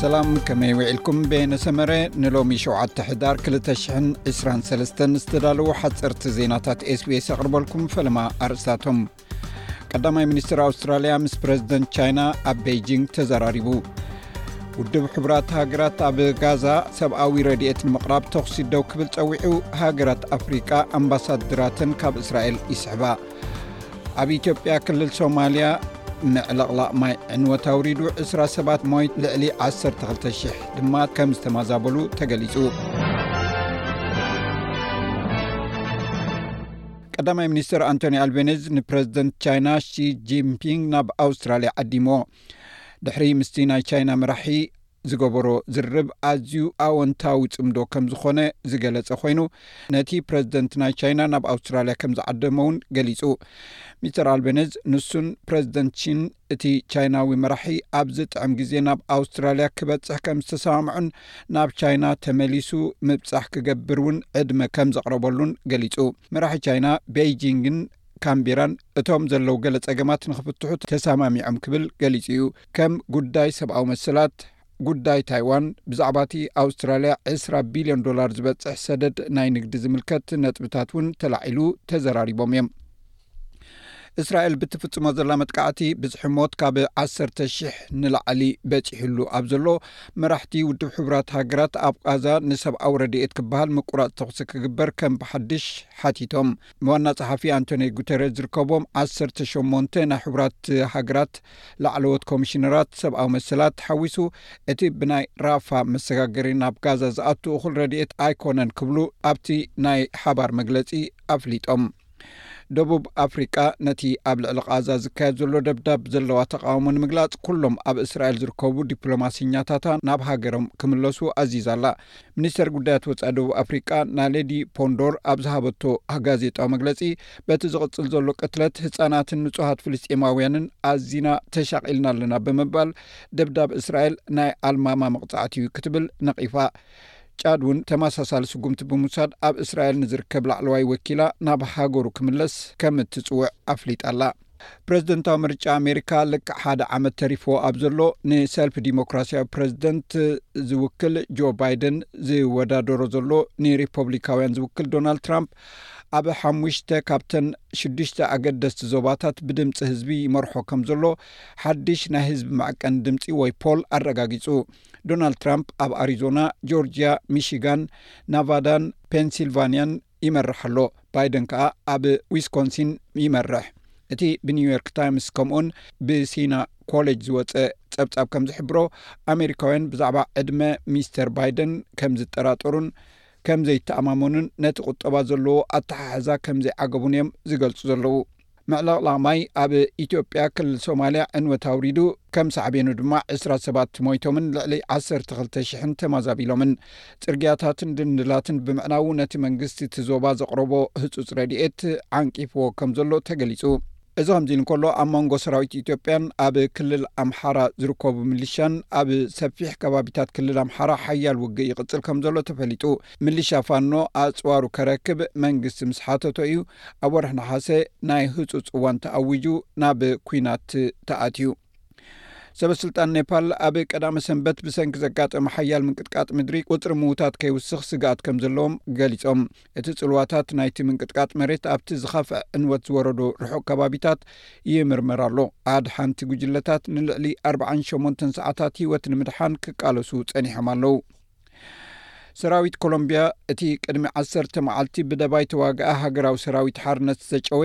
ሰላም ከመይ ውዒልኩም ቤነ ሰመረ ንሎሚ ሸተ ሕዳር 223 ዝተዳለዉ ሓፀርቲ ዜናታት ስቤስ ኣቕርበልኩም ፈለማ ኣርእስታቶም ቀዳማይ ሚኒስትር ኣውስትራልያ ምስ ፕረዚደንት ቻይና ኣብ ቤይጂንግ ተዘራሪቡ ውድብ ሕቡራት ሃገራት ኣብ ጋዛ ሰብኣዊ ረድኤት ንምቕራብ ተኽሲ ደው ክብል ፀዊዑ ሃገራት ኣፍሪቃ ኣምባሳድራትን ካብ እስራኤል ይስሕባ ኣብ ኢትዮጵያ ክልል ሶማልያ ምዕለቕላቕ ማይ ዕንወት ኣውሪዱ 2ስራ ሰባት ሞይት ልዕሊ 1200 ድማ ከም ዝተማዛበሉ ተገሊጹ ቀዳማይ ሚኒስትር ኣንቶኒ ኣልቤነዝ ንፕረዚደንት ቻይና ሺጂንፒንግ ናብ ኣውስትራልያ ዓዲሞ ድሕሪ ምስቲ ናይ ቻይና መራሒ ዝገበሮ ዝርርብ ኣዝዩ ኣወንታዊ ጽምዶ ከም ዝኾነ ዝገለጸ ኮይኑ ነቲ ፕረዚደንት ናይ ቻይና ናብ ኣውስትራልያ ከም ዝዓደሞ እውን ገሊጹ። ሚስተር ኣልቤነዝ ንሱን ፕረዚደንት ሺን እቲ ቻይናዊ መራሒ ኣብ ዝጥዕም ግዜ ናብ ኣውስትራልያ ክበጽሕ ከም ዝተሰማምዑን ናብ ቻይና ተመሊሱ ምብጻሕ ክገብር እውን ዕድመ ከም ዘቕረበሉን ገሊጹ። መራሒ ቻይና ቤይጂንግን ካንቤራን እቶም ዘለዉ ገለ ጸገማት ንኽፍትሑ ተሰማሚዖም ክብል ገሊጹ እዩ። ከም ጉዳይ ሰብኣዊ መሰላት፣ ጉዳይ ታይዋን፣ ብዛዕባ'ቲ ኣውስትራልያ ዕስራ ቢልዮን ዶላር ዝበጽሕ ሰደድ ናይ ንግዲ ዝምልከት ነጥብታት እውን ተላዒሉ ተዘራሪቦም እዮም። እስራኤል ብትፍጽሞ ዘላ መጥቃዕቲ ብዝሒ ሞት ካብ ዓሰርተ ሽሕ ንላዕሊ በጺሑሉ ኣብ ዘሎ፣ መራሕቲ ውድብ ሕቡራት ሃገራት ኣብ ቓዛ ንሰብኣዊ ረድኤት ክበሃል ምቁራጽ ተኹሲ ክግበር ከም ብሓድሽ ሓቲቶም። ዋና ጸሓፊ ኣንቶንዮ ጉተረዝ ዝርከቦም ዓሰርተ ሸሞንተ ናይ ሕቡራት ሃገራት ላዕለዎት ኮሚሽነራት ሰብኣዊ መሰላት ሓዊሱ እቲ ብናይ ራፋ መሰጋገሪ ናብ ጋዛ ዝኣቱ እኹል ረድኤት ኣይኮነን ክብሉ ኣብቲ ናይ ሓባር መግለፂ ኣፍሊጦም። ደቡብ ኣፍሪቃ ነቲ ኣብ ልዕሊ ቓዛ ዝካየድ ዘሎ ደብዳብ ዘለዋ ተቓውሞ ንምግላጽ ኩሎም ኣብ እስራኤል ዝርከቡ ዲፕሎማሰኛታታ ናብ ሃገሮም ክምለሱ ኣዚዛ'ላ። ሚኒስተር ጉዳያት ወጻኢ ደቡብ ኣፍሪቃ ናሌዲ ፖንዶር ኣብ ዝሃበቶ ጋዜጣዊ መግለጺ በቲ ዝቕጽል ዘሎ ቅትለት ህጻናትን ንጹሃት ፍልስጤማውያንን ኣዚና ተሻቒልና ኣለና ብምባል ደብዳብ እስራኤል ናይ ኣልማማ መቕጻዕቲ እዩ ክትብል ነቒፋ። ጫድ እውን ተመሳሳሊ ስጉምቲ ብምውሳድ ኣብ እስራኤል ንዝርከብ ላዕለዋይ ወኪላ ናብ ሃገሩ ክምለስ ከም እትጽውዕ ኣፍሊጣ ኣላ። ፕረዚደንታዊ ምርጫ ኣሜሪካ ልክዕ ሓደ ዓመት ተሪፍዎ ኣብ ዘሎ ንሰልፊ ዲሞክራሲያዊ ፕረዚደንት ዝውክል ጆ ባይደን ዝወዳደሮ ዘሎ ንሪፐብሊካውያን ዝውክል ዶናልድ ትራምፕ ኣብ ሓሙሽተ ካብተን ሽዱሽተ ኣገደስቲ ዞባታት ብድምፂ ህዝቢ ይመርሖ ከም ዘሎ ሓድሽ ናይ ህዝቢ መዕቀኒ ድምፂ ወይ ፖል ኣረጋጊፁ ዶናልድ ትራምፕ ኣብ ኣሪዞና ጆርጅያ ሚሽጋን ናቫዳን ፔንሲልቫንያን ይመርሕ ኣሎ፣ ባይደን ከኣ ኣብ ዊስኮንሲን ይመርሕ። እቲ ብኒውዮርክ ታይምስ ከምኡውን ብሲና ኮሌጅ ዝወጸ ጸብጻብ ከም ዝሕብሮ ኣሜሪካውያን ብዛዕባ ዕድመ ሚስተር ባይደን ከም ዝጠራጠሩን ከም ዘይተኣማመኑን ነቲ ቁጠባ ዘለዎ ኣተሓሕዛ ከም ዘይዓገቡን እዮም ዝገልጹ ዘለዉ። ምዕልቕላቕ ማይ ኣብ ኢትዮጵያ ክልል ሶማልያ ዕንወት ኣውሪዱ፣ ከም ሳዕቤኑ ድማ ዕስራ ሰባት ሞይቶምን ልዕሊ ዓሰርተ ክልተ ሽሕን ተማዛቢሎምን። ጽርግያታትን ድንድላትን ብምዕናዉ ነቲ መንግስቲ እቲ ዞባ ዘቕረቦ ህጹጽ ረድኤት ዓንቂፍዎ ከም ዘሎ ተገሊጹ። እዚ ከምዚ ኢሉ እንከሎ፣ ኣብ መንጎ ሰራዊት ኢትዮጵያን ኣብ ክልል ኣምሓራ ዝርከቡ ሚሊሻን ኣብ ሰፊሕ ከባቢታት ክልል ኣምሓራ ሓያል ውግእ ይቕጽል ከም ዘሎ ተፈሊጡ። ምልሻ ፋኖ ኣጽዋሩ ከረክብ መንግስቲ ምስ ሓተቶ እዩ ኣብ ወርሒ ነሓሰ ናይ ህጹጽ እዋን ተኣዊጁ ናብ ኲናት ተኣትዩ። ሰበስልጣን ኔፓል ኣብ ቀዳመ ሰንበት ብሰንኪ ዘጋጠመ ሓያል ምንቅጥቃጥ ምድሪ ቁጽሪ ምዉታት ከይውስኽ ስግኣት ከም ዘለዎም ገሊጾም። እቲ ጽልዋታት ናይቲ ምንቅጥቃጥ መሬት ኣብቲ ዝኸፍዐ ዕንወት ዝወረዶ ርሑቕ ከባቢታት ይምርመር ኣሎ። ኣድሓንቲ ጉጅለታት ንልዕሊ ኣርብዓን ሸሞንተን ሰዓታት ህይወት ንምድሓን ክቃለሱ ጸኒሖም ኣለዉ። ሰራዊት ኮሎምብያ እቲ ቅድሚ ዓሰርተ መዓልቲ ብደባይ ተዋግኣ ሃገራዊ ሰራዊት ሓርነት ዝተጨወ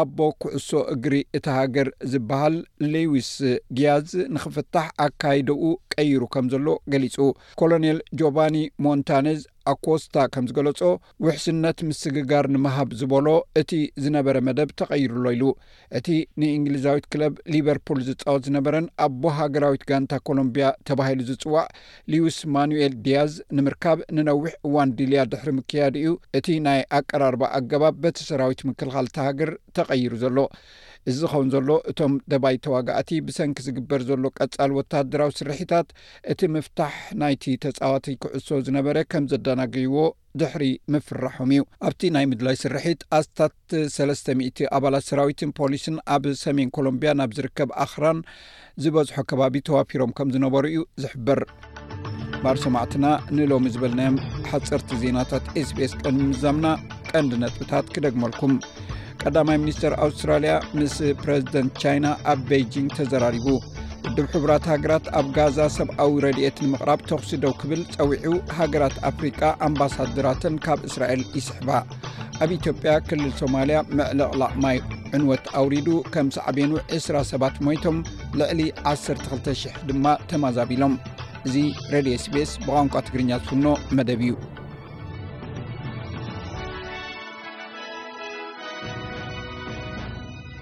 ኣቦ ኩዕሶ እግሪ እቲ ሃገር ዝበሃል ሌዊስ ግያዝ ንክፍታሕ ኣካይደኡ ቀይሩ ከም ዘሎ ገሊጹ ኮሎኔል ጆቫኒ ሞንታነዝ ኣኮስታ ከም ዝገለጾ ውሕስነት ምስግጋር ንምሃብ ዝበሎ እቲ ዝነበረ መደብ ተቐይሩሎ ኢሉ። እቲ ንእንግሊዛዊት ክለብ ሊቨርፑል ዝጻወት ዝነበረን ኣቦ ሃገራዊት ጋንታ ኮሎምብያ ተባሂሉ ዝጽዋዕ ሊዩስ ማኑኤል ዲያዝ ንምርካብ ንነዊሕ እዋን ዲልያ ድሕሪ ምክያዱ እዩ እቲ ናይ ኣቀራርባ ኣገባብ በቲ ሰራዊት ምክልኻል እታ ሃገር ተቐይሩ ዘሎ። እዚ ዝኸውን ዘሎ እቶም ደባይ ተዋጋእቲ ብሰንኪ ዝግበር ዘሎ ቀጻሊ ወተሃደራዊ ስርሒታት እቲ ምፍታሕ ናይቲ ተጻዋቲ ኩዕሶ ዝነበረ ከም ዘዳናግይዎ ድሕሪ ምፍራሖም እዩ። ኣብቲ ናይ ምድላይ ስርሒት ኣስታት ሰለስተ ሚእቲ ኣባላት ሰራዊትን ፖሊስን ኣብ ሰሜን ኮሎምብያ ናብ ዝርከብ ኣኽራን ዝበዝሖ ከባቢ ተዋፊሮም ከም ዝነበሩ እዩ ዝሕበር። ባር ሰማዕትና ንሎሚ ዝበልናዮም ሓፀርቲ ዜናታት ኤስቢኤስ ቀን ምዛምና ቀንዲ ነጥብታት ክደግመልኩም ቀዳማይ ሚኒስተር ኣውስትራልያ ምስ ፕረዚደንት ቻይና ኣብ ቤይጂንግ ተዘራሪቡ ውድብ ሕቡራት ሃገራት ኣብ ጋዛ ሰብኣዊ ረድኤት ንምቕራብ ተኽሲ ደው ክብል ጸዊዑ ሃገራት ኣፍሪቃ ኣምባሳደራትን ካብ እስራኤል ይስሕባ ኣብ ኢትዮጵያ ክልል ሶማልያ ምዕልቕላቕ ማይ ዕንወት ኣውሪዱ ከም ሳዕቤኑ ዕስራ ሰባት ሞይቶም ልዕሊ 1200 ድማ ተማዛቢሎም እዚ ረድዮ ስቤስ ብቋንቋ ትግርኛ ዝፍኖ መደብ እዩ